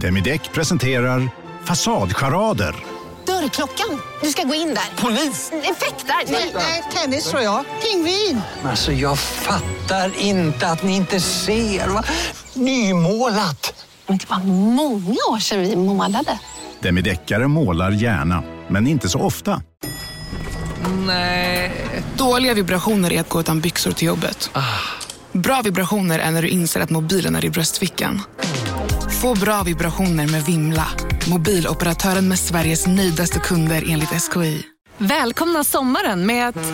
Demideck presenterar Fasadcharader. Dörrklockan. Du ska gå in där. Polis? Effektar? Nej, Nej, tennis tror jag. Pingvin. Alltså jag fattar inte att ni inte ser. Va? Nymålat! Men det var många år sedan vi målade. Demideckare målar gärna, men inte så ofta. Nej. Dåliga vibrationer är att gå utan byxor till jobbet. Bra vibrationer är när du inser att mobilen är i bröstfickan. Få bra vibrationer med Vimla. Mobiloperatören med Sveriges nöjdaste kunder enligt SKI. Välkomna sommaren med att...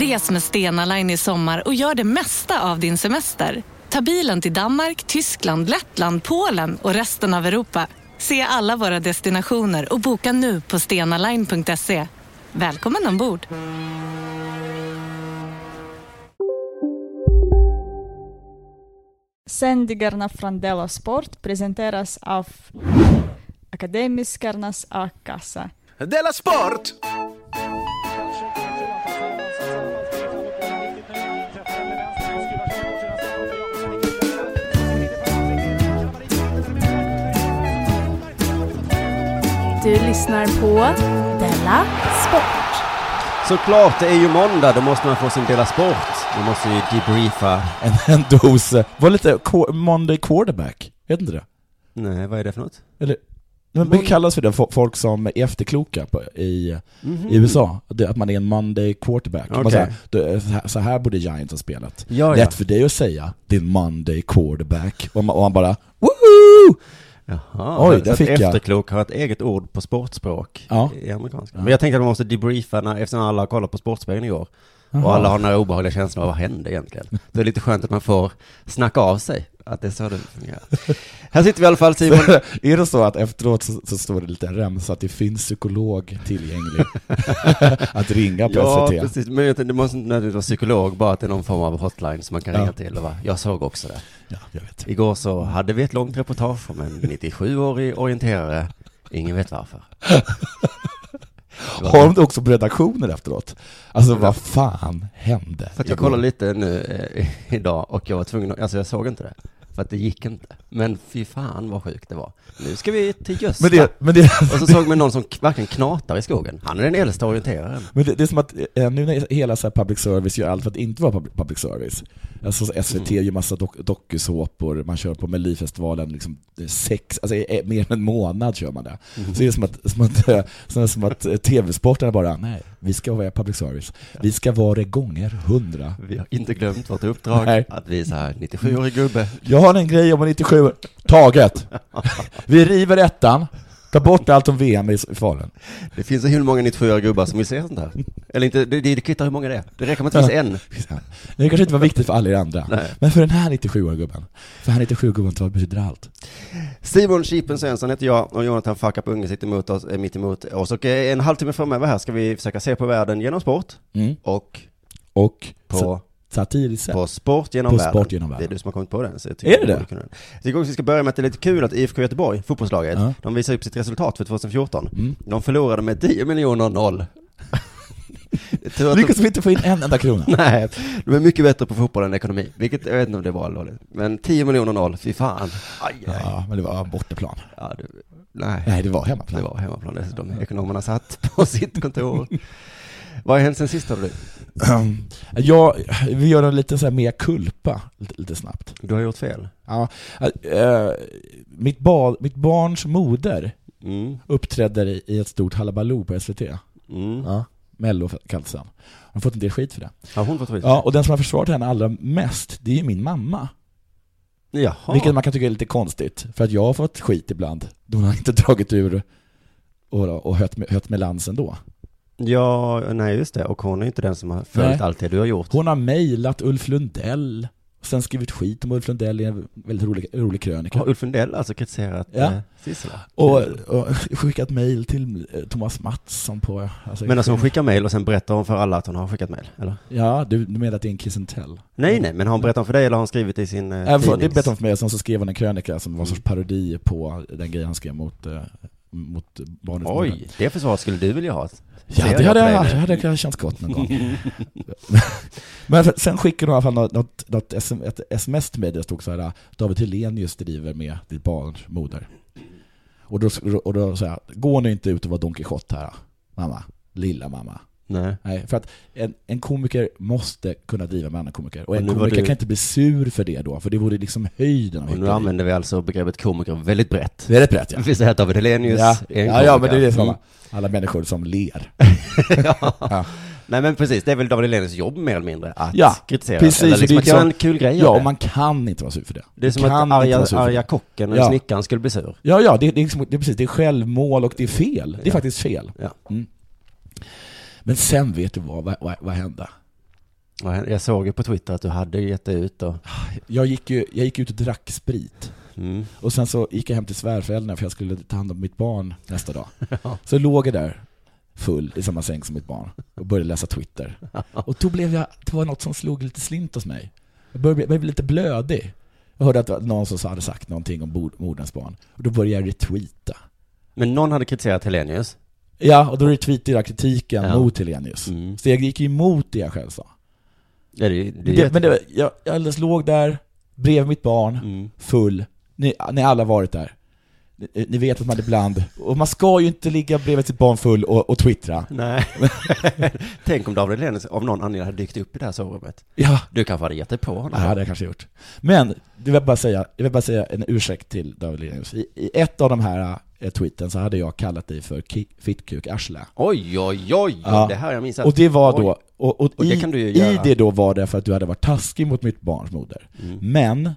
Res med Stena Line i sommar och gör det mesta av din semester. Ta bilen till Danmark, Tyskland, Lettland, Polen och resten av Europa. Se alla våra destinationer och boka nu på stenaline.se. Välkommen ombord! Sändningarna från Della Sport presenteras av Akademiskarnas A-kassa. Della Sport! Du lyssnar på Della Sport. Såklart, det är ju måndag, då måste man få sin dela sport. Man måste ju debriefa. En, en dos, var lite Monday quarterback, vet inte det? Nej, vad är det för något? Eller, men det kallas för det, fo- folk som är efterkloka på, i, Mhm. i USA, att man är en Monday quarterback. Man Okej. säger, "Du, så, här, borde Giants ha spelat. Ja, Lätt ja. för dig att säga, din Monday quarterback. Och man, och man bara, woho! Jaha, Oj, där att fick jag. efterklok har ett eget ord på sportspråk Ja. i amerikanska. Men jag tänkte att man måste debriefa när, eftersom alla har kollat på Sportspegeln igår. Jaha. Och alla har här obehagliga känslan av vad hände egentligen. Det är lite skönt att man får snacka av sig, att det är så det fungerar. Här sitter vi i alla fall Simon. är det så att efteråt så, så står det lite remsa att det finns psykolog tillgänglig att ringa på Ja, SVT? precis. Men det måste inte nödvändigtvis vara psykolog, bara att det är någon form av hotline som man kan Ja. ringa till. Va? Jag såg också det. Ja, jag vet. Igår så hade vi ett långt reportage om en 97-årig orienterare. Ingen vet varför. Har de det också på redaktionen efteråt? Alltså vad fan hände? För jag kollade lite nu eh, idag och jag var tvungen att, alltså jag såg inte det. För att det gick inte. Men fy fan vad sjukt det var. Nu ska vi till Gösta. Men det, men det, Och så såg man någon som verkligen knatar i skogen. Han är den äldsta orienteraren. Men det, det är som att eh, nu när hela så public service gör allt för att inte vara public, public service. Alltså så SVT Mm. gör massa dok, dokusåpor, man kör på Melodifestivalen liksom eh, sex, alltså eh, mer än en månad kör man det. Mm. Så det är som att, som att, eh, som, som att eh, tv-sportarna bara, nej, vi ska vara public service. Vi ska vara det gånger hundra. Vi har inte glömt vårt uppdrag Nej. att visa här 97-årig gubbe. Jag har en grej om en 97, taget! Vi river ettan, tar bort allt om VM i Falun. Det finns hur många 97-åriga gubbar som vill se sånt här. Eller inte, det, det, kvittar hur många det är. Det räcker med att det finns en. Det kanske inte var viktigt för alla er andra. Nej. Men för den här 97-åriga gubben, för den här 97-gubben tror jag betyder allt. Simon Chipen Svensson heter jag och Jonathan Fuck Up Unge sitter emot oss, eh, mitt emot oss. Och eh, en halvtimme framöver här ska vi försöka se på världen genom sport Mm. och Och på, satiriskt på sport genom På världen. sport genom Det är världen. du som har kommit på den. Så jag Är det det? Jag tycker också vi ska börja med att det är lite kul att IFK Göteborg, fotbollslaget, Ja. de visar upp sitt resultat för 2014. Mm. De förlorade med 10 miljoner noll. De- Lyckas vi inte få in en enda krona? Nej, de är mycket bättre på fotboll än ekonomi. Vilket, jag vet inte om det eller dåligt. Men 10 miljoner noll, fy fan. Aj, aj. Ja, men det var bortaplan. Ja, det, nej. Nej, det var hemmaplan. Det var hemmaplan dessutom. Ekonomerna satt på sitt kontor. Vad har hänt sen sist hörde du? Ja, vi gör en liten så här mea culpa, lite, lite snabbt. Du har gjort fel. Ja, äh, mitt, ba, mitt barns moder Mm. uppträdde i, i ett stort halabaloo på SVT. Mm. Ja, Mello kallades han. Hon har fått en del skit för det. Har hon fått skit? Ja, och den som har försvarat henne allra mest, det är ju min mamma. Jaha. Vilket man kan tycka är lite konstigt, för att jag har fått skit ibland. Då hon har inte dragit ur och, och hött, med, hött med lansen då. Ja, nej just det. Och hon är inte den som har följt Nej. allt det du har gjort. Hon har mejlat Ulf Lundell, och sen skrivit skit om Ulf Lundell i en väldigt rolig, rolig krönika. Har Ulf Lundell alltså kritiserat Ja. eh, Sissela? Och, och skickat mejl till eh, Thomas Mattsson på... Alltså, Men alltså hon skickar mejl och sen berättar hon för alla att hon har skickat mejl, eller? Ja, du, du menar att det är en kiss and tell? Nej, nej, men har hon berättat för dig eller har hon skrivit i sin eh, Äh, för, det tidnings- berättade hon för mig, och sen så skrev hon en krönika som var en sorts parodi på den grejen han skrev mot, eh, mot barnets Oj, det försvaret skulle du vilja ha? Ja, det hade, jag, det hade jag känts gott någon gång. Men sen skickade de i alla fall något, något, något SM, ett sms till mig där det stod så här David Helenius driver med ditt barns moder. Och då, och då sa jag, gå nu inte ut och vara Don Quijote här, mamma. Lilla mamma. Nej. Nej, för att en, en komiker måste kunna driva med annan komiker. Och Och en komiker du- kan inte bli sur för det då, för det vore liksom höjden av Och nu använder vi alltså begreppet komiker väldigt brett. Rätt brett ja. Det finns det här David Helenius Ja, är en ja, ja, men komiker. det är det som Mm. alla människor som ler. ja. Ja. Nej men precis, det är väl David Helenius jobb mer eller mindre, att Ja, kritisera. precis. Eller liksom det är att göra en liksom- kul grej Ja, och man kan inte vara sur för det. Det är som att arga, arga kocken eller Ja. snickaren skulle bli sur. Ja, ja, det, det, är liksom, det är precis, det är självmål och det är fel. Det är Ja. faktiskt fel. Ja. Mm. Men sen vet du vad, vad, vad, vad hände? Jag såg ju på Twitter att du hade gett dig ut och... Jag gick, ju, jag gick ut och drack sprit. Mm. Och sen så gick jag hem till svärföräldrarna för jag skulle ta hand om mitt barn nästa dag. Ja. Så låg jag där full i samma säng som mitt barn och började läsa Twitter. Och då blev jag, det var något som slog lite slint hos mig. Jag började, jag blev lite blödig. Jag hörde att någon som hade sagt någonting om moderns barn. Och då började jag retweeta. Men någon hade kritiserat Helenius. Ja, och då retweetade jag kritiken Ja. mot Helenius. Mm. Så jag gick ju emot det jag själv sa. Ja, det, det, Det, men det, jag, jag alldeles låg där, bredvid mitt barn, mm. full. Ni, ni alla varit där. Ni, ni vet att man ibland, och man ska ju inte ligga bredvid sitt barn full och, och twittra. Nej. Tänk om David Helenius av någon anledning hade dykt upp i det här sovrummet. Ja, Du kanske hade gett dig på honom. det hade jag kanske gjort. Men, det vill bara säga, jag vill bara säga en ursäkt till David Lenius. I, I ett av de här tweeten så hade jag kallat dig för fittkuk-arsle. Oj, oj, oj, Ja. det här jag minns att... Och det var då, och, och, Och det i, ju i det då var det för att du hade varit taskig mot mitt barns moder. Mm. Men,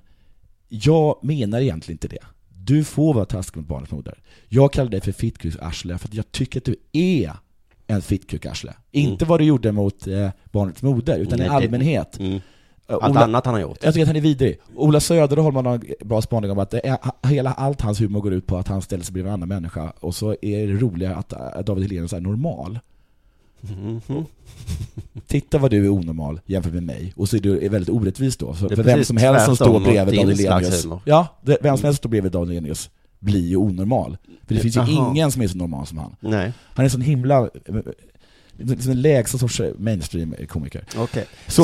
jag menar egentligen inte det. Du får vara taskig mot barnets moder. Jag kallar dig för fittkuk-arsle för att jag tycker att du är en fittkuk-arsle. Inte vad du gjorde mot eh, barnets moder, utan Nej, i det- allmänhet. Mm. Eh, Allt Ola- annat han har gjort. Jag tycker att han är vidrig. Ola Söderholm har en bra spaning om att det är, hela allt hans humor går ut på att han ställer sig bredvid en annan människa och så är det roliga att äh, David Hellenius är normal. Mhm. Titta vad du är onormal jämfört med mig. Och så är du väldigt orättvis då. Så för vem som helst som står bredvid David humor. Ja, det, vem som helst som står bredvid David Hellenius blir ju onormal. För det finns ju Jaha. ingen som är så normal som han. Nej, Han är sån himla, liksom en lägsta sorts mainstream-komiker. okej. Så,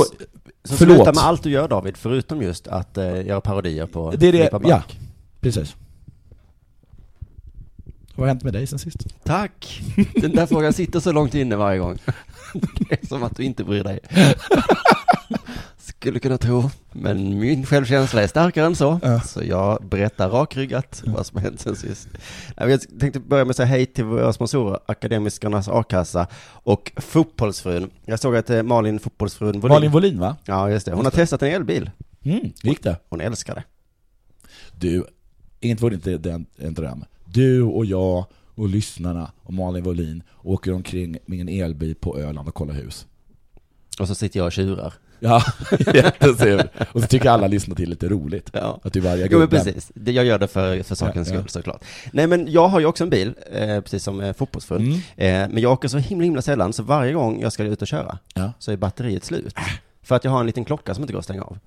Så förlåt. sluta med allt du gör David, förutom just att eh, göra parodier på Det är det, ja, precis. Vad har hänt med dig sen sist? Tack! Den där frågan sitter så långt inne varje gång. Det är som att du inte bryr dig. Skulle kunna tro, men min självkänsla är starkare än så. Ja. Så jag berättar rakryggat vad som hänt sen sist. Jag tänkte börja med att säga hej till våra sponsorer, Akademiskarnas A-kassa och Fotbollsfrun. Jag såg att eh, Malin, Fotbollsfrun Volin, Malin Wollin va? ja just det, hon Just har testat en elbil. Mm, gick det? Hon älskar det. Du, inte var det inte den, en dröm. Du och jag och lyssnarna och Malin Wollin åker omkring med en elbil på Öland och kollar hus. Och så sitter jag och tjurar. Ja, jättesur. Och så tycker alla lyssnar till lite roligt. Ja. Att du varje Jo men gubben. precis, Det- jag gör det för, för sakens Ja, ja. skull såklart. Nej men jag har ju också en bil, eh, precis som eh, fotbollsfrun. Mm. Eh, men jag åker så himla himla sällan, så varje gång jag ska ut och köra Ja. så är batteriet slut. För att jag har en liten klocka som inte går att stänga av.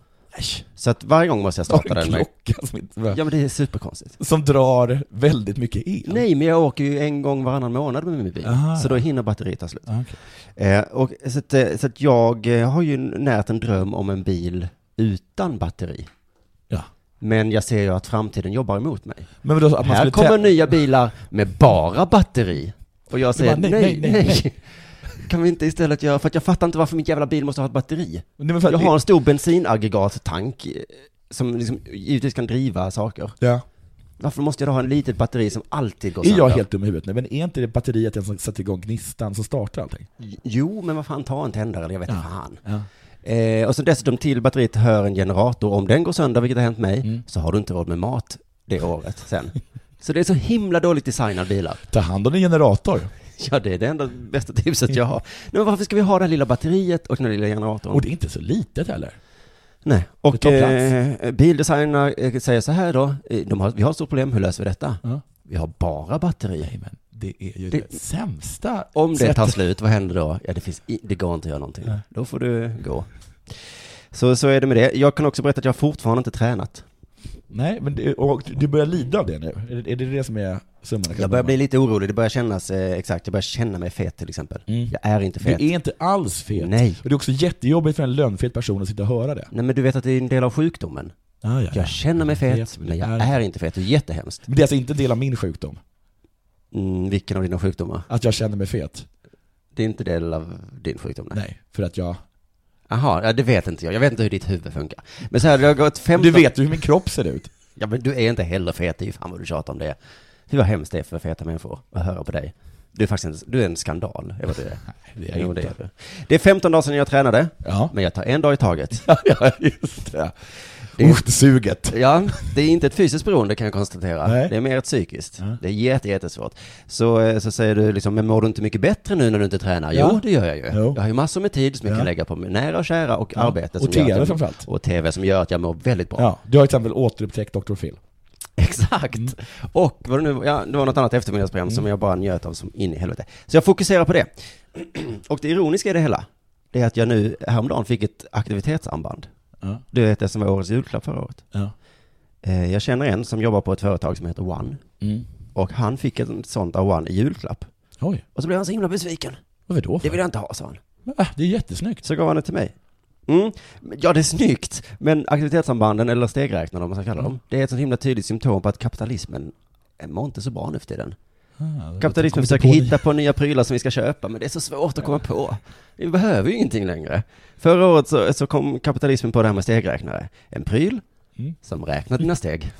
Så att varje gång måste jag starta den med... klocka som, inte, Ja men det är superkonstigt. som drar väldigt mycket el? Nej men jag åker ju en gång varannan månad med min bil. Aha. Så då hinner batteriet ta slut. Ah, okej. Eh, och, så, att, eh, så att jag eh, har ju närt en dröm om en bil utan batteri. Ja. Men jag ser ju att framtiden jobbar emot mig. Men man Här kommer nya bilar med bara batteri. Och jag säger bara, nej, nej, nej, nej, nej, Kan vi inte istället göra, för att jag fattar inte varför min jävla bil måste ha ett batteri. Nej, Jag har en stor bensinaggregattank eh, som liksom givetvis kan driva saker. Ja. Varför måste jag då ha en litet batteri som alltid går Är sönder? jag helt dum i huvudet? Nej, men är inte det batteriet den som sätter igång gnistan som startar allting? Jo, men vad fan, ta en tändare eller jag vet inte Ja. fan. Ja. Eh, och så dessutom till batteriet hör en generator. Om den går sönder, vilket har hänt mig, Mm. så har du inte råd med mat det året sen. Så det är så himla dåligt designade bilar. Ta hand om din generator. Ja, det är det enda bästa tipset jag har. Nej, men varför ska vi ha det här lilla batteriet och den här lilla generatorn? Och det är inte så litet heller. Nej, Det och eh, bildesignerna eh, säger så här då, eh, de har, vi har ett stort problem, hur löser vi detta? Ja. Vi har bara batteri. Nej, men det är ju det, Det- sämsta Om det sättet. tar slut, vad händer då? Ja, det, finns i, det går inte att göra någonting. Nej. Då får du gå. Så, så är det med det. Jag kan också berätta att jag fortfarande inte tränat. Nej, men det, och du börjar lida av det nu. Är det är det, det som är Jag börjar bli lite orolig, det börjar kännas, eh, exakt, jag börjar känna mig fet till exempel. Mm. Jag är inte fet. Du är inte alls fet. Nej. Och det är också jättejobbigt för en lönnfet person att sitta och höra det. Nej men du vet att det är en del av sjukdomen. Ah, ja, Jag känner mig fet, vet, men jag är- är inte fet. Det är jättehemskt. Men det är alltså inte en del av min sjukdom, Mm, vilken av dina sjukdomar? att jag känner mig fet. Det är inte del av din sjukdom? Nej. Nej, för att jag... Jaha, ja, det vet inte jag. Jag vet inte hur ditt huvud funkar. Men så här, det har gått 15... Du vet ju hur min kropp ser ut. Ja men du är inte heller fet, det är ju fan vad du tjatar om det. Hur vad hemskt det är för feta människor att höra på dig. Du är faktiskt en, du är en skandal, är vad du är. Det är Jo, det är du. Det är 15 dagar sedan jag tränade, Ja, men jag tar en dag i taget. ja just det. Det är- det suget. Ja, det är inte ett fysiskt beroende kan jag konstatera. Nej. Det är mer ett psykiskt. Ja. Det är jätte, jättesvårt. Så, eh, så säger du liksom, men mår du inte mycket bättre nu när du inte tränar? Ja. Jo, det gör jag ju. Jo. Jag har ju massor med tid som jag Ja. kan lägga på nära och kära och arbete. Och som TV jag- framförallt. Och TV som gör att jag mår väldigt bra. Ja, du har till exempel återupptäckt Dr. Phil. Exakt. Mm. Och vad det nu, ja, det var något annat eftermiddagsprogram som jag bara njöt av som in i helvete. Så jag fokuserar på det. Och det ironiska i det hela, det är att jag nu häromdagen fick ett aktivitetsarmband. Ja. Du vet det som var årets julklapp förra året. Ja. Eh, Jag känner en som jobbar på ett företag som heter One. Mm. Och han fick ett sånt av One i julklapp. Oj, Och så blev han så himla besviken. varför då? Det För? vill jag inte ha, sa han. Ah, det är jättesnyggt. Så gav han det till mig. Mm. Ja, det är snyggt, men aktivitetssambanden, eller stegräknarna om man ska kalla dem, det är ett så himla tydligt symptom på att kapitalismen eh, mår inte så bra nu för tiden. Ah, Kapitalismen försöker inte hitta på nya prylar som vi ska köpa, men det är så svårt att komma på. Vi behöver ju ingenting längre. Förra året så, så kom kapitalismen på det här med stegräknare. En pryl Mm. som räknar dina steg.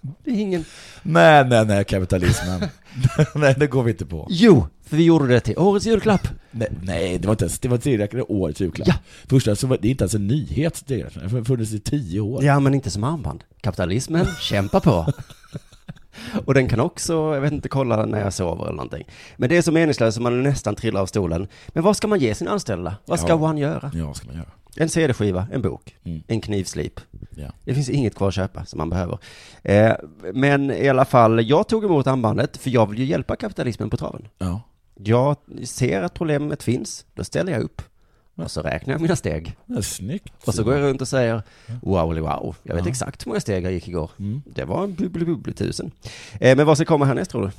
Det är ingen... Nej, nej, nej, kapitalismen. nej, det går vi inte på. Jo, för vi gjorde det till årets julklapp. Nej, nej det var inte ens, det var tillräckligt årets julklapp. Ja. Första så var det inte ens en nyhet, det har funnits i tio år. Ja, men inte som armband. Kapitalismen kämpar på. Och den kan också, jag vet inte, kolla när jag sover eller någonting. Men det är så meningslöst så man nästan trillar av stolen. Men vad ska man ge sina anställda? Vad ska Ja. One göra? Ja, vad ska man göra? En CD-skiva, en bok, Mm. en knivslip. Ja. Det finns inget kvar att köpa som man behöver. Eh, men i alla fall, jag tog emot armbandet för jag vill ju hjälpa kapitalismen på traven. Ja. Jag ser att problemet finns, då ställer jag upp. Och så räknar jag mina steg. Det är snyggt. Och så går jag runt och säger wow, wow, jag vet Ja. exakt hur många steg jag gick igår. Mm. Det var en bubbli bubbli tusen. Eh, men vad ska komma härnäst tror du?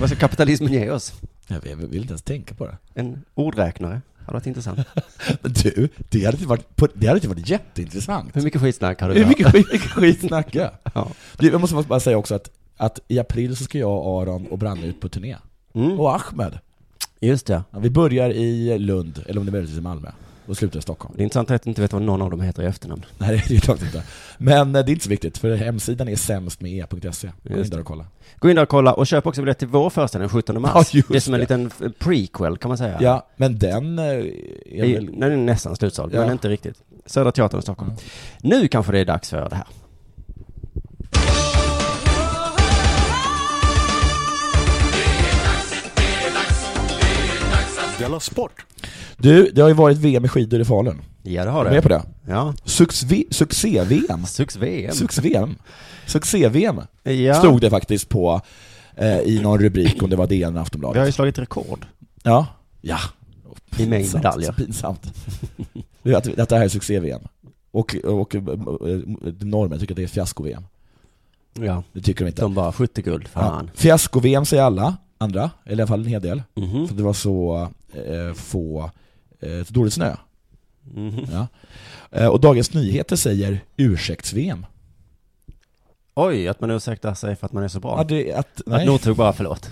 Vad ska kapitalismen ge oss? Jag vill, inte ens tänka på det. En ordräknare? Hade varit intressant. Men du, det hade inte varit, det hade inte varit jätteintressant. Hur mycket skitsnack har du Hur mycket, mycket skit snackar jag? Ja. Du, jag måste bara säga också att, att i april så ska jag, Aron och Branne ut på turné. Mm. Och Ahmed. Just det. Ja, vi börjar i Lund, eller om det är möjligtvis i Malmö. Och slutar i Stockholm. Det är intressant att jag inte vet vad någon av dem heter i efternamn. Nej, det är klart inte. Men eh, det är inte så viktigt, för hemsidan är sämst med e.se. Gå in där och kolla. Gå in där och kolla och köp också biljett till vår föreställning den 17 mars. Ja, det är som en det. liten f- prequel kan man säga. Ja, men den eh, är är, väl... den är nästan slutsåld, Ja. men inte riktigt. Södra Teatern i Stockholm. Nu kanske det är dags för det här. Della Sport! Du, det har ju varit VM i skidor i Falun. Ja, det har det. du med på det? Ja. Succé- Succé-VM. Sux-VM. Succé-VM. Succé-VM. Ja. Stod det faktiskt på eh, i någon rubrik om det var DN eller Vi har Aftonbladet. ju slagit rekord Ja. Ja. i mängd medaljer. så Pinsamt. Det är att Detta här är succé-VM. Och, och, och normen tycker att det är fiasko-VM. Ja. Det tycker de inte. De bara 70 guld, Ja. fan. Fiasko-VM säger alla andra, eller i alla fall en hel del. Mhm. För det var så eh, få, eh, dålig snö. Mhm. Ja. Eh, och Dagens Nyheter säger ursäkts-VM. Oj, att man ursäktar sig för att man är så bra. Ja, det, att, Att Northug bara förlåt.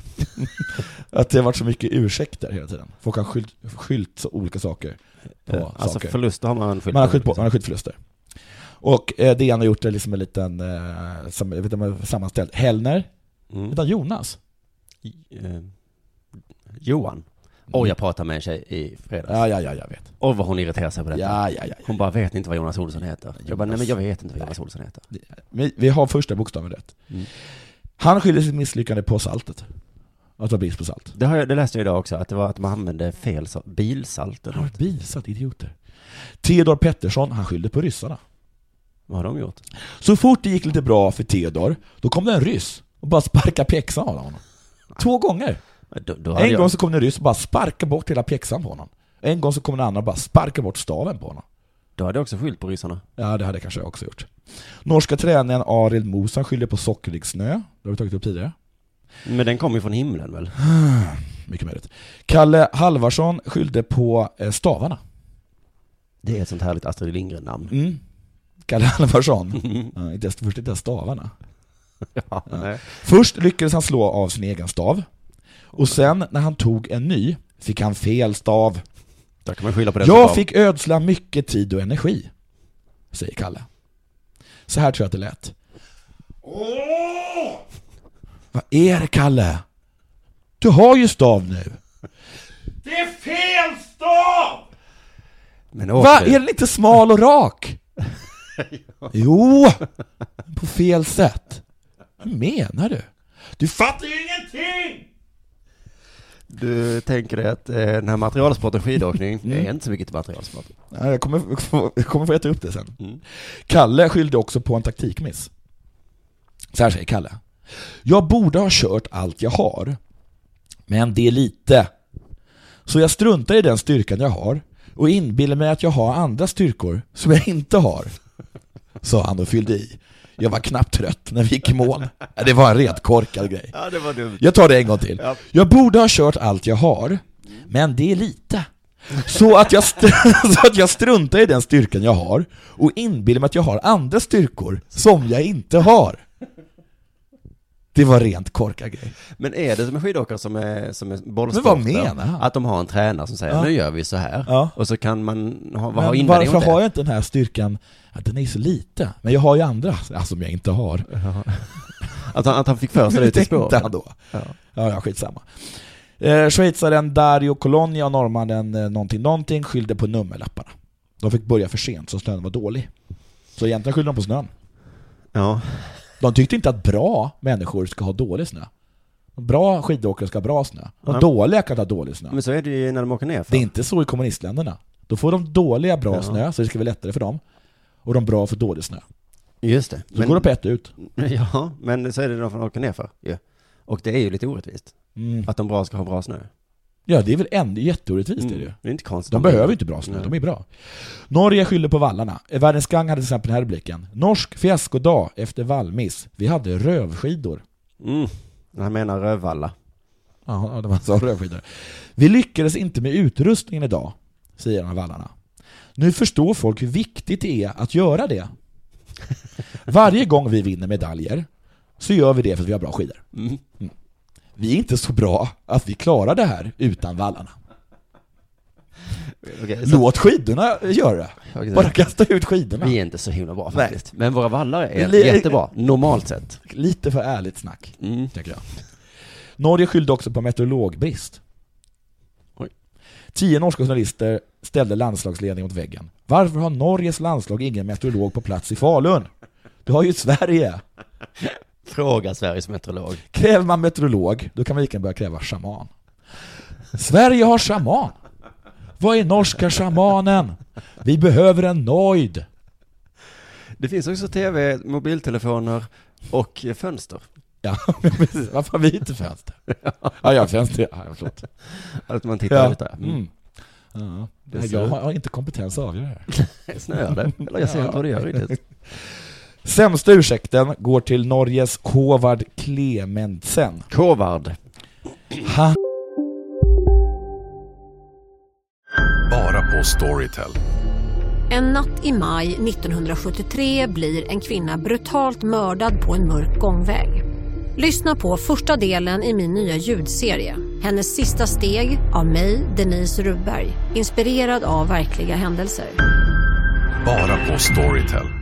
att det har varit så mycket ursäkter hela tiden. Folk har skylt, skylt så olika saker på Ja, alltså saker. förluster har man skyllt Man har skyllt på, man har skyllt förluster. Och eh, DN har gjort det liksom en liten, eh, sam, jag vet inte sammanställt, Hellner, Mm. utan Jonas. Eh, Johan. Och jag pratade med en tjej i fredags. Ja, ja, ja, jag vet. Och vad hon irriterar sig på detta. Ja, ja, ja. Hon bara, vet inte vad Jonas Olsson heter? Jag bara, nej men jag vet inte vad Jonas. Olsson heter. Vi, vi har första bokstaven rätt. Mm. Han skyller sitt misslyckande på saltet. Att var brist på salt. Det, har jag, det läste jag idag också, att det var att man använde fel salt, bilsalt eller något. bilsalt, idioter. Theodor Pettersson, han skyllde på ryssarna. Vad har de gjort? Så fort det gick lite bra för Theodor, då kom det en ryss och bara sparkade pjäxan av honom. Två gånger. Då, då En jag, gång så kom en ryss och bara sparkade bort hela pjäxan på honom. En gång så kom en annan och bara sparkade bort staven på honom. då hade jag också skyllt på ryssarna. Ja, det hade kanske jag också gjort. Norska tränaren Arild Mosan skyller på sockrig snö. Det har vi tagit upp tidigare. Men den kommer ju från himlen väl? Mycket möjligt. Kalle Halvarsson skyllde på eh, stavarna. Det är ett sånt härligt Astrid Lindgren-namn. Mm. Kalle Halvarsson. Ja, inte, först inte ens stavarna. Ja, nej. Först lyckades han slå av sin egen stav. Och sen när han tog en ny fick han fel stav. Där kan man skylla på det Jag fick ödsla mycket tid och energi, säger Kalle. Så här tror jag att det lät. Vad är det, Kalle? Du har ju stav nu. Det är fel stav! Men Va? Är den inte smal och rak? Jo, på fel sätt. Vad menar du? Du fattar ju ingenting! Du tänker dig att eh, den här materialsporten skidåkning, Mm. är inte så mycket materialsport. Nej, jag kommer, få- jag kommer få äta upp det sen. Mm. Kalle skyllde också på en taktikmiss. Så här säger Kalle. Jag borde ha kört allt jag har, men det är lite. Så jag struntar i den styrkan jag har och inbillar mig att jag har andra styrkor som jag inte har. Sa han och fyllde i. Jag var knappt trött när vi gick i mål. Det var en rent korkad grej. Ja, det var dumt. Jag tar det en gång till. Ja. Jag borde ha kört allt jag har, men det är lite. Så att, jag så att jag struntar i den styrkan jag har och inbillar mig att jag har andra styrkor som jag inte har. Det var rent korkad grej. Men är det som en skidåkare som är, som är Men bollsporter? vad menar han? Att de har en tränare som säger Ja. nu gör vi så här. Ja. Och så kan man ha, ha Men invändning varför har jag inte den här styrkan? Ja, den är så lite. Men jag har ju andra, alltså, som jag inte har. Att han, att han fick för sig det ute i tänkte han då? Ja. Ja, ja, skitsamma. Eh, Schweizaren Dario Colonia och norrmannen eh, någonting någonting skyllde på nummerlapparna. De fick börja för sent så snön var dålig. Så egentligen skyllde de på snön. Ja. De tyckte inte att bra människor ska ha dålig snö. Bra skidåkare ska ha bra snö. Och Ja. dåliga kan ha dålig snö. Men så är det ju när de åker ner för. Det är inte så i kommunistländerna. Då får de dåliga bra Ja. snö, så det ska vara lättare för dem. Och de bra får dålig snö. Just det. Så går det på ett ut. Ja, men så är det de som åker ner för. Ja. Och det är ju lite orättvist. Mm. Att de bra ska ha bra snö. Ja, det är väl ändå jätteorättvist är det ju. Mm. Det är inte konstigt. De behöver inte bra snö, Nej. de är bra. Norge skyller på vallarna. Världens Gang hade till exempel den här rubriken. Norsk fiaskodag efter vallmiss. Vi hade rövskidor. Mm. Han menar Rövalla. Ja, det var så rövskidor. Vi lyckades inte med utrustningen idag, säger en av vallarna. Nu förstår folk hur viktigt det är att göra det. Varje gång vi vinner medaljer så gör vi det för att vi har bra skidor. Mm. Vi är inte så bra att vi klarar det här utan vallarna. Okej, så- Låt skidorna göra det. Okej, Bara kasta ut skidorna. Vi är inte så himla bra Nej. faktiskt. Men våra vallar är Li- jättebra, normalt sett. Lite för ärligt snack, Mm. tycker jag. Norge skyllde också på meteorologbrist. Oj. Tio norska journalister ställde landslagsledningen mot väggen. Varför har Norges landslag ingen meteorolog på plats i Falun? Du har ju Sverige. Fråga Sveriges meteorolog. Kräver man meteorolog, då kan man lika gärna börja kräva shaman. Sverige har shaman. Vad är norska shamanen? Vi behöver en nojd. Det finns också tv, mobiltelefoner och fönster. Ja, precis. Varför har vi inte fönster? Ja, jag har fönster. Ja, förlåt. Att man tittar Ja. ut där. Mm. Ja. Jag har inte kompetens att avgöra det här. Snöar det? Eller jag ser inte vad det gör riktigt. Sämsta ursäkten går till Norges Håvard Clementsen. Kovard. Han Bara på Storytel. En natt i maj 1973 blir en kvinna brutalt mördad på en mörk gångväg. Lyssna på första delen i min nya ljudserie. Hennes sista steg av mig, Denise Rubberg. Inspirerad av verkliga händelser. Bara på Storytel.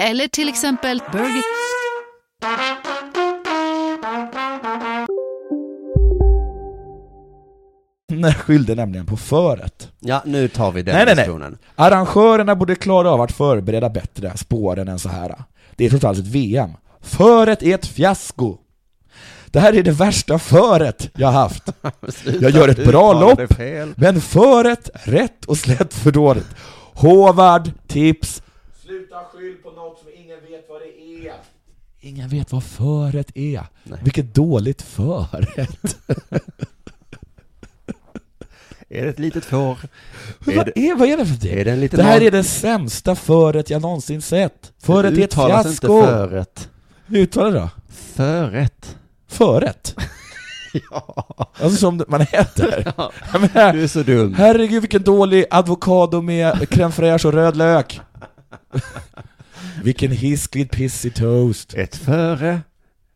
eller till exempel Burger... skyllde nämligen på föret. Ja, nu tar vi den Nej, nej, nej. diskussionen. Arrangörerna borde klara av att förbereda bättre spåren än så här. Det är trots allt ett VM. Föret är ett fiasko. Det här är det värsta föret jag har haft. Jag gör ett bra lopp, men föret rätt och slätt för dåligt. Håvard, tips. Sluta skyll på något som ingen vet vad det är. Ingen vet vad föret är. Vilket dåligt föret. Är det ett litet får? Men vad, är, vad är det för det? Är det en liten det här man- är det sämsta föret jag någonsin sett. Föret är ett fiasko. inte föret. Hur uttalar du då? Förrätt. Förrätt? ja. Alltså som man äter? Ja, menar, du är så dum. Herregud vilken dålig avokado med crème fraîche och röd lök. vilken hiskligt pissig toast. Ett före.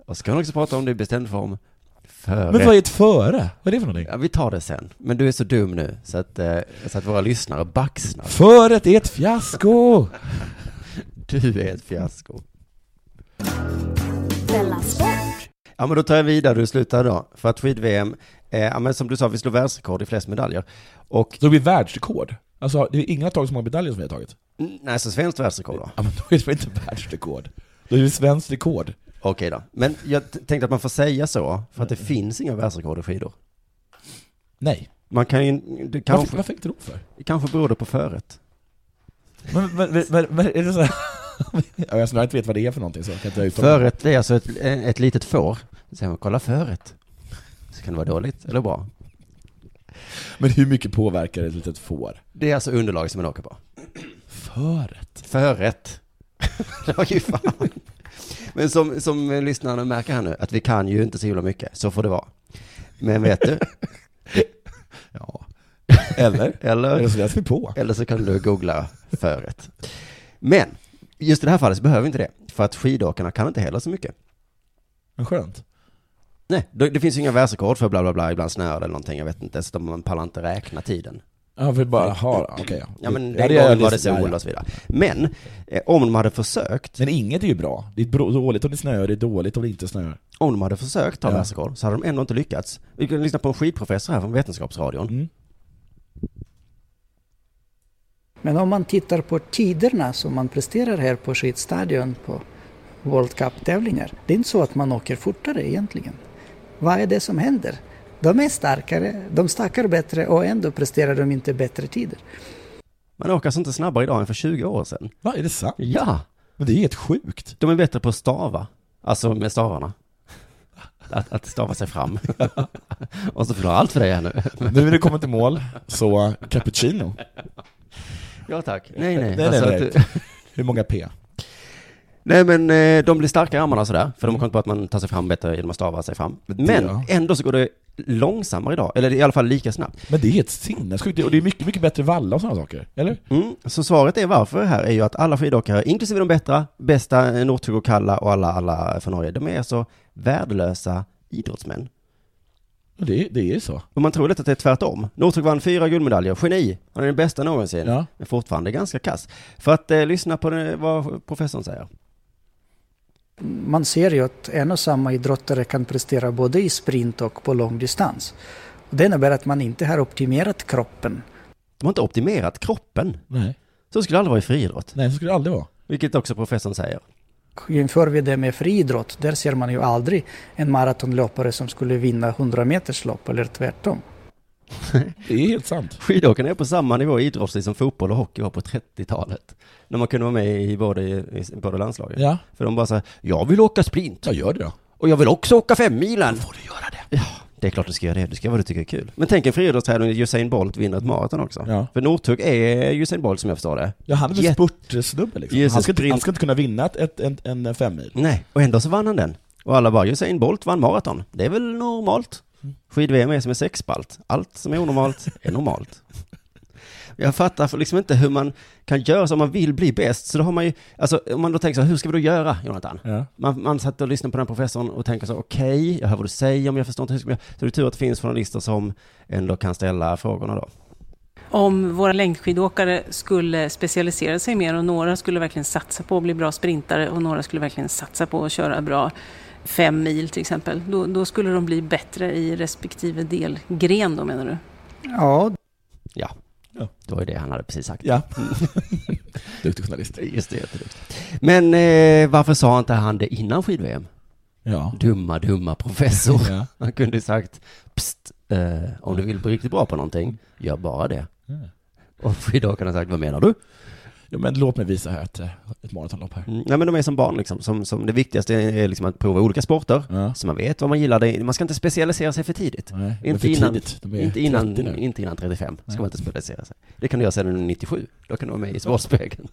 Och så kan man också prata om det i bestämd form. Före. Men vad är ett före? Vad är det för någonting? Ja, vi tar det sen. Men du är så dum nu så att, eh, så att våra lyssnare baxnar. Föret är ett fiasko! Du är ett fiasko. Ja men då tar jag vidare, du slutar då. För att skid-VM, eh, ja, men som du sa, vi slår världsrekord i flest medaljer. Och... Så det blir världsrekord? Alltså det är inga tagit så många medaljer som vi har tagit? Mm, Nej, så svenskt världsrekord då. Ja men då är det väl inte världsrekord? Då är det svenskt rekord. Okej då. Men jag t- tänkte att man får säga så, för att det finns inga världsrekord i skidor. Nej. Man kan ju, det Varför, kanske, varför inte då för? det kanske beror det på föret. Men, men, men, men, men är det så här? ja, jag snarare inte vet vad det är för någonting så kan jag inte uttala mig. Föret är alltså ett, ett litet får. Säger man, kolla föret. Så kan det vara dåligt eller bra. Men hur mycket påverkar ett litet får? Det är alltså underlag som man åker på. Föret? Föret. Ja, ju fan. Men som, som lyssnarna märker här nu, att vi kan ju inte så himla mycket. Så får det vara. Men vet du? Ja. Eller? Eller? Eller så läser vi på. Eller så kan du googla föret. Men, just i det här fallet så behöver vi inte det. För att skidåkarna kan inte heller så mycket. Men skönt. Nej, det, det finns ju inga världsrekord för bla bla bla, ibland snöar det eller någonting, jag vet inte, så de- man pallar inte räkna tiden. Ja, för bara ha, okej. ja. Ja men Ja, den det är gången var det sol och så vidare. Men, eh, om de hade försökt, Men inget är ju bra. Det är dåligt om det snöar, det är dåligt om det inte snöar. om de hade försökt ta Ja. världsrekord, så hade de ändå inte lyckats. Vi kan lyssna på en skidprofessor här från Vetenskapsradion. Mm. Men om man tittar på tiderna som man presterar här på skidstadion på World Cup-tävlingar. Det är inte så att man åker fortare egentligen. Vad är det som händer? De är starkare, de stackar bättre och ändå presterar de inte bättre tider. Man åker alltså inte snabbare idag än för 20 år sedan. Va, är det sant? Ja! Men det är helt sjukt. De är bättre på att stava, alltså med stavarna. Att, att stava sig fram. och så förlorar allt för dig här nu. Nu när det kommer till mål, så cappuccino. Ja tack. Nej nej. Nej, Alltså nej, nej. du- Hur många P? Nej men eh, de blir starka i armarna sådär, för de har kommit på att man tar sig fram bättre genom att stava sig fram. Men ja. ändå så går det långsammare idag, eller i alla fall lika snabbt. Men det är helt sinnessjukt. Och det är mycket, mycket bättre valla och sådana saker. Eller? Mm. Så svaret är varför här är ju att alla skidåkare, inklusive de bättre, bästa eh, Northug och Kalla och alla, alla från Norge, de är alltså värdelösa idrottsmän. Det, det är så. Och man tror lätt att det är tvärtom. Northug vann fyra guldmedaljer, geni, han är den bästa någonsin, Ja. men fortfarande ganska kass. För att eh, lyssna på det, vad professorn säger. Man ser ju att en och samma idrottare kan prestera både i sprint och på långdistans. Det innebär att man inte har optimerat kroppen. De har inte optimerat kroppen. Nej. Så skulle det aldrig vara i friidrott. Nej, så skulle det aldrig vara. Vilket också professorn säger. Jämför vi det med friidrott, där ser man ju aldrig en maratonlöpare som skulle vinna 100 meters lopp eller tvärtom. Det är helt sant. Skidåkarna är på samma nivå idrottsligt som fotboll och hockey var på 30-talet. När man kunde vara med i både, i båda landslagen. Ja. För de bara säger, jag vill åka sprint. Jag gör det då. Och jag vill också åka femmilen. Får du göra det? Ja, det är klart du ska göra det. Du ska göra vad du tycker är kul. Men tänk en friidrottstävling där Usain Bolt vinner ett maraton också. Ja. För Northug är Usain Bolt som jag förstår det. Ja, han är väl Jätte- spurtsnubbe liksom. Han ska, han ska inte kunna vinna ett, en, en femmil. Nej, och ändå så vann han den. Och alla bara, Usain Bolt vann maraton. Det är väl normalt? Skid-VM är som en sexspalt. Allt som är onormalt är normalt. Jag fattar för liksom inte hur man kan göra så om man vill bli bäst. Så då har man ju, alltså om man då tänker så här, hur ska vi då göra, Jonathan? Ja. Man, man satt och lyssnade på den professorn och tänker så, okej, jag hör vad du säger, men jag förstår inte hur ska vi göra? Så det är tur att det finns journalister som ändå kan ställa frågorna då. Om våra längdskidåkare skulle specialisera sig mer och några skulle verkligen satsa på att bli bra sprintare och några skulle verkligen satsa på att köra bra fem mil till exempel, då, då skulle de bli bättre i respektive delgren då menar du? Ja, Ja, Ja. det var ju det han hade precis sagt. Ja. Duktig journalist. Just det, jätteduktigt. Men eh, varför sa inte han det innan skid-VM? Ja. Dumma, dumma professor. Ja. Han kunde ju sagt, pst, eh, om du vill bli riktigt bra på någonting, gör bara det. Ja. Och skidåkaren har sagt, vad menar du? Ja, men låt mig visa här ett, eh, ett maratonlopp här. Mm, nej men de är som barn liksom, som, som det viktigaste är liksom att prova olika sporter, så man vet vad man gillar. Det, man ska inte specialisera sig för tidigt. Nej, inte, för innan, tidigt. Inte, innan, 30 nu. inte innan 35 ska Nej. man inte specialisera sig. Det kan du göra sedan 97, då kan du vara med i Sportspegeln.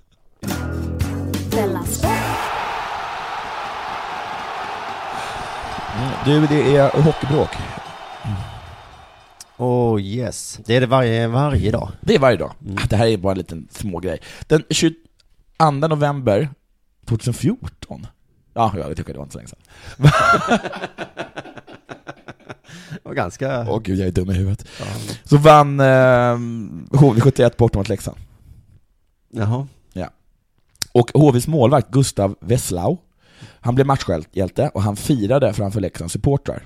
Du, det är hockeybråk. Oh yes, det är det varje, varje dag. Det är varje dag. Ah, Det här är bara en liten smågrej. Den 22 november 2014, ja, ja, det tycker jag det var inte så länge sedan. Och ganska... Åh gud, jag är dum i huvudet. Så vann eh, HV71 bort mot Leksand. Jaha. Ja. Och HVs målvakt Gustav Wesslau, han blev matchhjälte och han firade framför Leksands supportrar.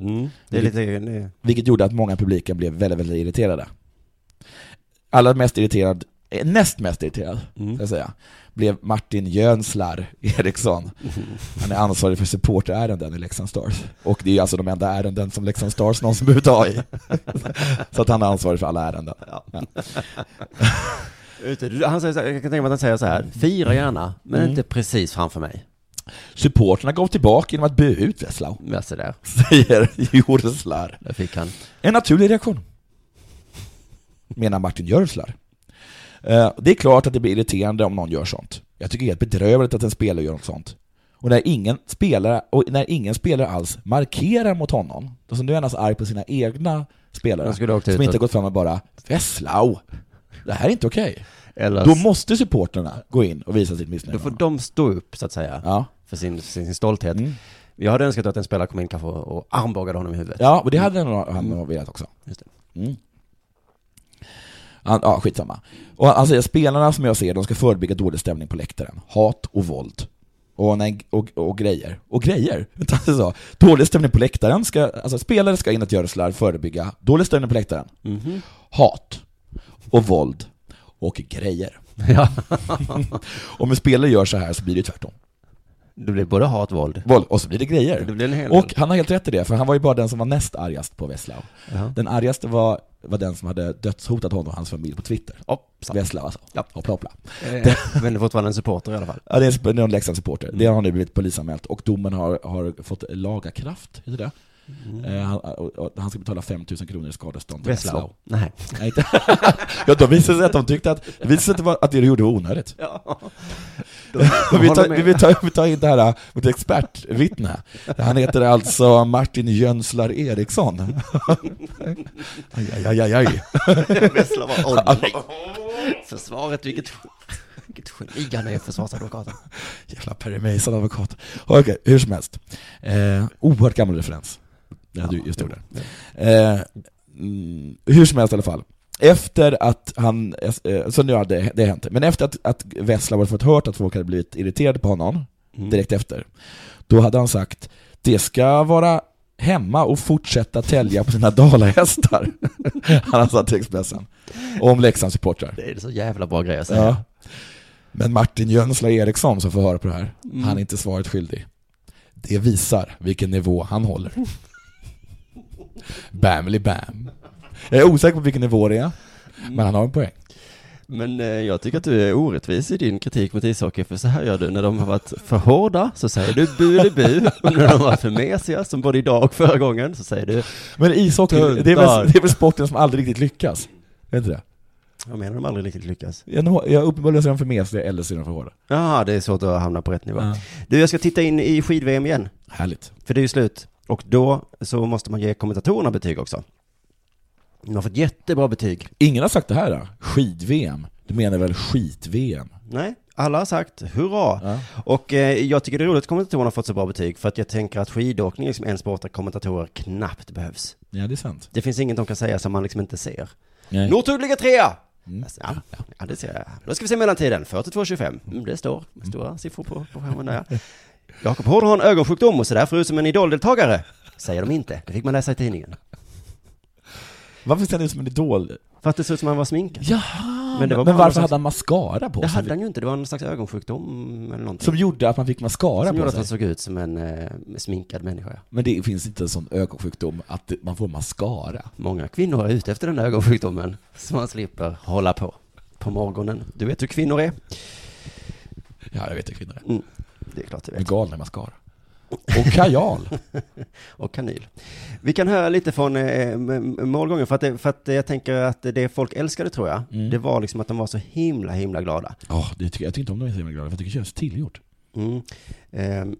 Mm, det är lite... Det... Vilket gjorde att många publiken blev väldigt, väldigt irriterade. Allra mest irriterad, eh, näst mest irriterad, ska jag säga, blev Martin Jönslar Eriksson. Han är ansvarig för supporterärenden i Leksand Stars. Och det är alltså de enda ärenden som Leksand Stars någonsin behöver ta i. Så att han är ansvarig för alla ärenden. Ja. Han säger så här, jag kan tänka mig att han säger så här, fira gärna, men Mm. inte precis framför mig. Supporterna gav tillbaka genom att bua ut Wesslau. Ja, så där. Säger Joreslar. Där fick han. En naturlig reaktion. Menar Martin Jörslar. Eh, Det är klart att det blir irriterande om någon gör sånt. Jag tycker det är helt bedrövligt att en spelare gör något sånt. Och när ingen spelare, och när ingen spelare alls markerar mot honom, då som nu är han alltså arg på sina egna spelare, som inte gått fram och bara ”Vesslau, det här är inte okej”. Eller- Då måste supporterna gå in och visa sitt missnöje. Då får de stå upp, så att säga, Ja. för sin, för sin stolthet. Jag hade önskat att en spelare kom in kanske och armbågade honom i huvudet. Ja, och det hade nog han nog velat också. Just det. Mm. Han, ja, skitsamma. Och han säger spelarna som jag ser, de ska förebygga dålig stämning på läktaren. Hat och våld. Och, nej, och, och grejer. Och grejer? Utan det så, dålig stämning på läktaren ska, alltså spelare ska Jörslar förebygga dålig stämning på läktaren. Mhm. Hat och våld och grejer. Ja. Om en spelare gör så här så blir det tvärtom. Det blir både hat, våld. Våld, och så blir det grejer. Det blir en hel och han har helt rätt i det, för han var ju bara den som var näst argast på Wesslau. Jaha. Den argaste var, var den som hade dödshotat honom och hans familj på Twitter. Wesslau alltså. Ja. Hoppla hoppla. Eh, Men fortfarande en supporter i alla fall. Ja, det är en- Leksandssupporter. Det har nu blivit polisanmält och domen har, har fått lagakraft, heter det? Eh, han, och, han ska betala 5 000 kronor i skadestånd till? Wesslau. Nej. Nej inte. ja, då visade sig att de tyckte att, det visade sig att, det de gjorde var onödigt. Ja. vi, tar, håller med. vi, vi, tar, vi tar in det här, äh, vårt expertvittne. Han heter alltså Martin Jönslar Eriksson. aj, aj, aj, aj, aj. Var, åh nej. Försvaret, vilket, vilket geni han är, försvarsadvokaten. Jävla Perry Mason-advokat. Okej, hur som helst. Eh, oerhört gammal referens. Ja, du just gjorde. Eh, mm, hur som helst i alla fall. Efter att han, eh, så nu hade det hänt, men efter att, att Vessla hade fått hört att folk hade blivit irriterade på honom, Mm. direkt efter, då hade han sagt det ska vara hemma och fortsätta tälja på sina dalahästar. han har sagt till Expressen. Om Leksands supportrar. Det är så jävla bra grej att säga. Ja. Men Martin Jönsla Eriksson som får höra på det här, Mm. han är inte svaret skyldig. Det visar vilken nivå han håller. Bamly bam. Jag är osäker på vilken nivå det är, men han har en poäng. Men eh, jag tycker att du är orättvis i din kritik mot ishockey, för så här gör du. När de har varit för hårda så säger du bu bu, och när de har varit för mesiga, som både idag och förra gången, så säger du Men ishockey, det är, väl, det är väl sporten som aldrig riktigt lyckas? Är inte det? Jag menar de aldrig riktigt lyckas. Jag uppenbarligen så är de för mesiga eller så är de för hårda. Ja, det är svårt att hamna på rätt nivå. Ja. Du, jag ska titta in i skid-VM igen. Härligt. För det är ju slut. Och då så måste man ge kommentatorerna betyg också. De har fått jättebra betyg. Ingen har sagt det här då? Skid-VM? Du menar väl skit-VM? Nej, alla har sagt hurra. Ja. Och eh, jag tycker det är roligt att kommentatorerna har fått så bra betyg, för att jag tänker att skidåkning är liksom en sport där kommentatorer knappt behövs. Ja, det är sant. Det finns inget de kan säga som man liksom inte ser. Nej. Northug ligger trea! Mm. Alltså, Ja, ja, det ser jag. Då ska vi se mellantiden, 42-25. Mm, det står stora siffror på, på skärmen där. Jakob Hård har en ögonsjukdom och så därför ut som en idoldeltagare. Säger de inte, det fick man läsa i tidningen. Varför ser han ut som en idol? För att det ser ut som han var sminkad. Jaha! Men, det var men varför någon hade han mascara på Det sig? hade han ju inte, det var någon slags ögonsjukdom eller någonting. Som gjorde att man fick mascara Som på gjorde att sig? han såg ut som en eh, sminkad människa. ja. Men det finns inte en sån ögonsjukdom att det- man får mascara. Många kvinnor är ute efter den där ögonsjukdomen, så man slipper hålla på på morgonen. Du vet hur kvinnor är? Ja, jag vet hur kvinnor är. Mm, det är klart du Med vet. galna mascara. Och kajal. och kanyl. Vi kan höra lite från eh, målgången, för att, det, för att jag tänker att det folk älskade tror jag, Mm. det var liksom att de var så himla, himla glada. Ja, det tycker, jag tycker inte om de är så himla glada, för jag tycker det känns tillgjort. Mm. Ehm,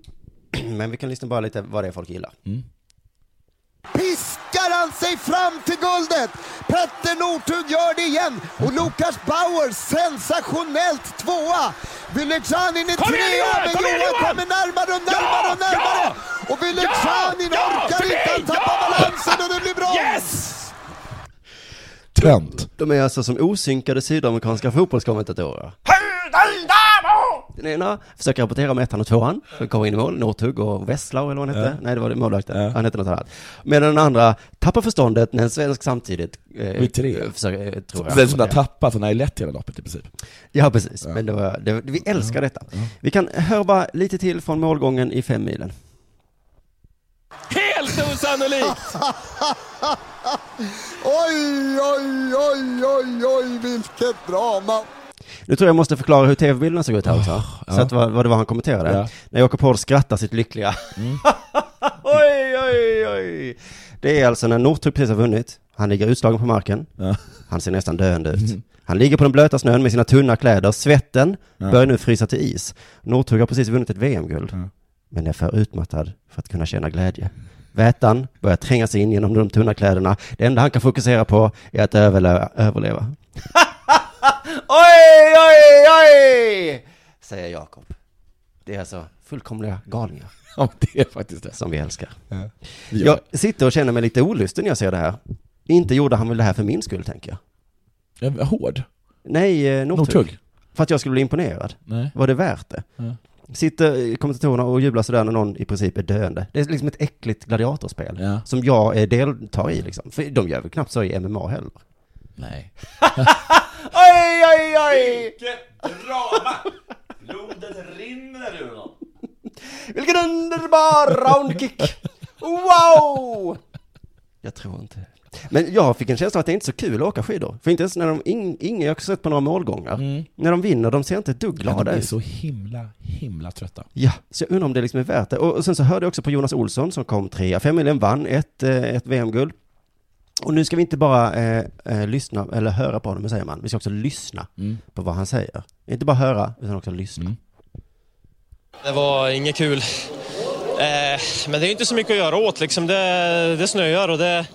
men vi kan lyssna bara lite vad det är folk gillar. Piskar han sig fram till guldet! Petter Northug gör det igen! Och Lukas Bauer sensationellt tvåa! Vyleksanin är trea, men Johan kommer närmare och närmare och närmare! Och Vyleksanin Ja! orkar inte, han tappar Ja! balansen och det blir brons! Yes! Trent. De är alltså som osynkade sydamerikanska fotbollskommentatorer. Den ena försöker rapportera om ettan och tvåan, för kommer in i mål, Northug och Westlau eller vad han hette. Ja. Nej, det var det målvakten. Han hette något annat. Medan den andra tappar förståndet när en svensk samtidigt eh, Vid tre. eh, försöker, eh, tror jag. Den som har tappat, han har ju lett hela loppet i princip. Ja, precis. Men det var, det, vi älskar detta. Vi kan höra bara lite till från målgången i fem milen. Helt osannolikt! Oj, oj, oj, oj, oj, vilket drama! Nu tror jag jag måste förklara hur tv-bilderna såg ut här också. ja. Så att vad, vad det var han kommenterade. Ja. När Jakob Hård skrattar sitt lyckliga. oj, oj, oj. Det är alltså när Northug precis har vunnit. Han ligger utslagen på marken. Han ser nästan döende ut. Han ligger på den blöta snön med sina tunna kläder. Svetten Ja. börjar nu frysa till is. Northug har precis vunnit ett VM-guld. Men är för utmattad för att kunna känna glädje. Vätan börjar tränga sig in genom de tunna kläderna. Det enda han kan fokusera på är att överleva. överleva. Oj, oj, oj! Säger Jakob. Det är alltså fullkomliga galningar. Ja, det är faktiskt det. Som vi älskar. Ja. Jag sitter och känner mig lite olusten när jag ser det här. Inte gjorde han väl det här för min skull, tänker jag. Ja, hård? Nej, eh, Northug. Northug? För att jag skulle bli imponerad. Nej. Var det värt det? Ja. Sitter kommentatorerna och jublar sådär när någon i princip är döende. Det är liksom ett äckligt gladiatorspel. Ja. Som jag eh, deltar i liksom. För de gör väl knappt så i MMA heller. Nej. oj, oj, oj! Vilket drama! Blodet rinner ur honom. Vilken underbar roundkick! Wow! Jag tror inte Men jag fick en känsla att det är inte är så kul att åka skidor. För inte ens när de, ing, ingen, jag har sett på några målgångar. När de vinner, de ser inte ett dugg Ja, glada de är ut. så himla, himla trötta. Ja, så jag undrar om det liksom är värt det. Och, och sen så hörde jag också på Jonas Olsson som kom trea. Femmilen vann ett, eh, ett VM-guld. Och nu ska vi inte bara eh, eh, lyssna, eller höra på honom, säger man? Vi ska också lyssna Mm. på vad han säger. Inte bara höra, utan också lyssna. Det var inget kul. Eh, men det är inte så mycket att göra åt liksom. Det, det snöar och det...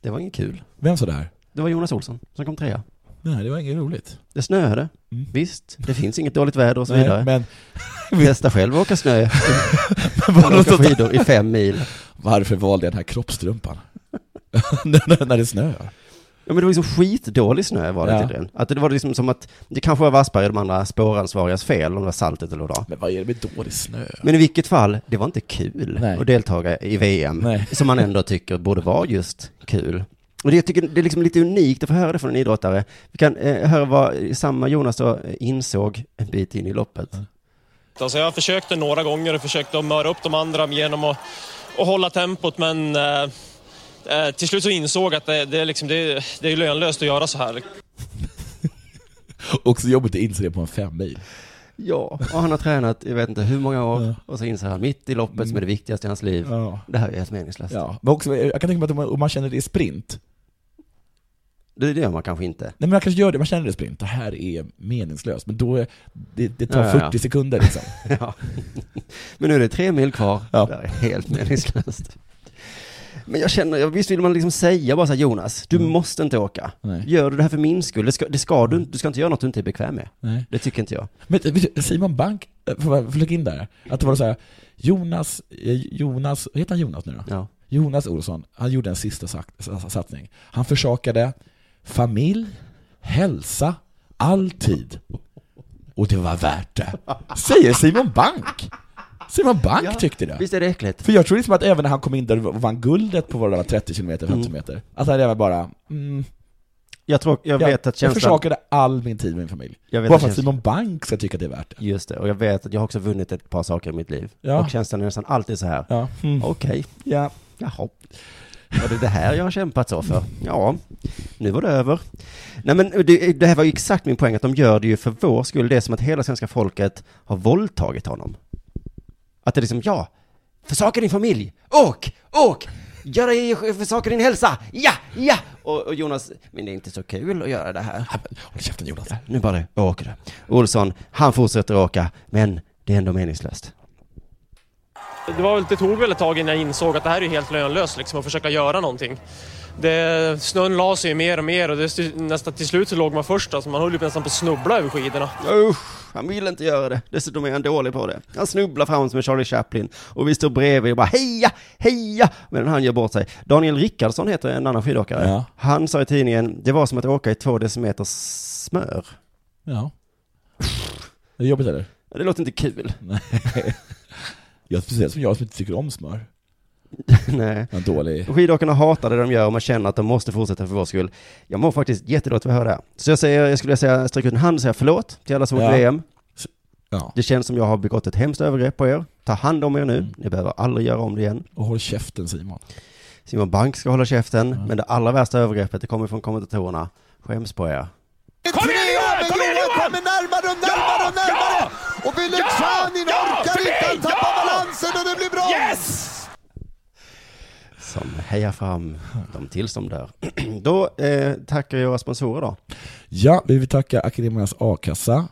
Det var inget kul. Vem sa det här? Det var Jonas Olsson som kom trea. Nej, det var inget roligt. Det snöade. Visst, det finns inget dåligt väder och så Nej, vidare. men- Testa själv att åka snö. Eller åka så- skidor i fem mil. Varför valde jag den här kroppstrumpan? när, det snöar. Ja men det var liksom skitdålig snö var det Ja. tydligen. Att det var liksom som att, det kanske var Wassberg och de andra spåransvarigas fel, om det var saltet eller vad. Men vad är det med dålig snö? Men i vilket fall, det var inte kul Nej. att deltaga i VM, som man ändå tycker borde vara just kul. Och det, jag tycker det är liksom lite unikt att få höra det från en idrottare. Vi kan eh, höra vad samma Jonas då insåg en bit in i loppet. Alltså jag försökte några gånger och försökte att möra upp de andra genom att, att hålla tempot men eh, eh, till slut så insåg att det, det, är liksom, det, det är lönlöst att göra så här. Också jobbigt att inse det på en fem mil. Ja, och han har tränat, jag vet inte hur många år, och så inser han mitt i loppet som är det viktigaste i hans liv. Ja. Det här är helt meningslöst. Ja, men också, jag kan tänka mig att om man, om man känner det i sprint, Det, det gör man kanske inte. Nej men man kanske gör det, man känner det i sprint, det här är meningslöst, men då är, det, det tar Ja, ja, 40 ja. sekunder liksom. Ja. Men nu är det tre mil kvar. Ja. Det här är helt meningslöst. Men jag känner, visst vill man liksom säga bara så här, Jonas, du måste inte åka. Nej. Gör du det här för min skull? Det ska, det ska du inte, du ska inte göra något du inte är bekväm med. Nej. Det tycker inte jag. Men Simon Bank, eh, får jag flika in där? Att det var så här, Jonas, eh, Jonas, heter han Jonas nu då? Ja. Jonas Olsson, han gjorde en sista satsning. Han försakade familj, hälsa, all tid. Och det var värt det. Säger Simon Bank! Simon Bank Ja, tyckte det. Visst är det äckligt? För jag tror liksom att även när han kom in där och vann guldet på våra 30 km, 50 Mm. km, att han även bara, mm, Jag, tror, jag vet att Jag känslan... försakade all min tid med min familj. Jag vet Bara att för att Simon Bank ska tycka att det är värt det. Just det, och jag vet att jag har också vunnit ett par saker i mitt liv. Ja. Och känslan är nästan alltid så här. Ja. Mm. Okej. Ja. Jaha. Var det det här jag har kämpat så för? Ja, nu var det över. Nej men det, det här var ju exakt min poäng, att de gör det ju för vår skull. Det är som att hela svenska folket har våldtagit honom. Att det är liksom, ja, försaka din familj, åk, åk, gör dig, försaka din hälsa, ja, ja! Och, och Jonas, men det är inte så kul att göra det här. Håll käften Jonas. Ja, nu bara det, åker du. Olsson, han fortsätter åka, men det är ändå meningslöst. Det, var väl, det tog väl ett tag innan jag insåg att det här är helt lönlöst liksom, att försöka göra någonting. Det, snön la sig mer och mer och det, nästan till slut så låg man först. Alltså man höll ju nästan på att snubbla över skidorna. Usch, han vill inte göra det. Dessutom är han dålig på det. Han snubblar fram som en Charlie Chaplin. Och vi står bredvid och bara heja, heja! Medan han gör bort sig. Daniel Rickardsson heter en annan skidåkare. Ja. Han sa i tidningen, det var som att åka i två decimeter smör. Ja. Det är jobbigt eller? Det låter inte kul. Nej. Jag, speciellt som jag som inte tycker om smör. Nej. En dålig... Skidåkarna hatar det de gör och man känner att de måste fortsätta för vår skull. Jag mår faktiskt jättedåligt för att höra det. Så jag säger, jag skulle säga, sträcka ut en hand och säga förlåt till alla som Ja. åkt VM. Ja. Det känns som jag har begått ett hemskt övergrepp på er. Ta hand om er nu. Ni behöver aldrig göra om det igen. Och håll käften Simon. Simon Bank ska hålla käften, men det allra värsta övergreppet, det kommer från kommentatorerna. Skäms på er. Kom igen Johan! Kom igen Johan! kommer närmare och närmare och närmare! Och Vylegzjanin orkar inte, han tappar balansen och det blir brons! Yes! Som hejar fram dem tills de dör. Då eh, tackar jag våra sponsorer då. Ja, vi vill tacka Akademiernas A-kassa,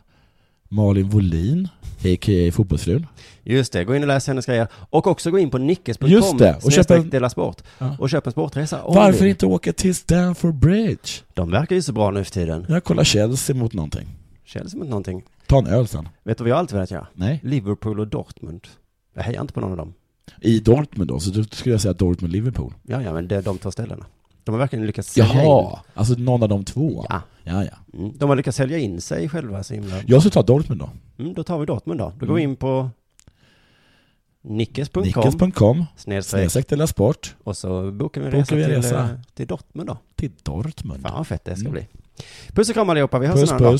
Malin Volin, a.k.a. Fotbollsfrun. Just det, gå in och läs hennes grejer. Och också gå in på nickes.com Just det, och köp en- dela sport. Ja. Och köp en sportresa. Varför ni- inte åka till Stamford Bridge? De verkar ju så bra nu för tiden. Jag kollar Chelsea mot någonting. Chelsea mot någonting. Ta en öl sen. Vet du vad jag alltid velat göra? Nej. Liverpool och Dortmund. Jag hejar inte på någon av dem. I Dortmund då, så då skulle jag säga Dortmund-Liverpool. Ja, ja, men det är de två ställena. De har verkligen lyckats sälja Jaha, in. alltså någon av de två? Ja. Ja, ja. Mm, de har lyckats sälja in sig själva så himla... Jag skulle ta Dortmund då. Mm, då tar vi Dortmund då. Då går vi Mm. in på nickes.com Nickes.com, snedstreck Della Sport. och så bokar vi en resa, vi en till, resa. eh, till Dortmund då. Till Dortmund. Fan vad fett det ska Mm. bli. Puss och kram allihopa, vi hörs Puss en annan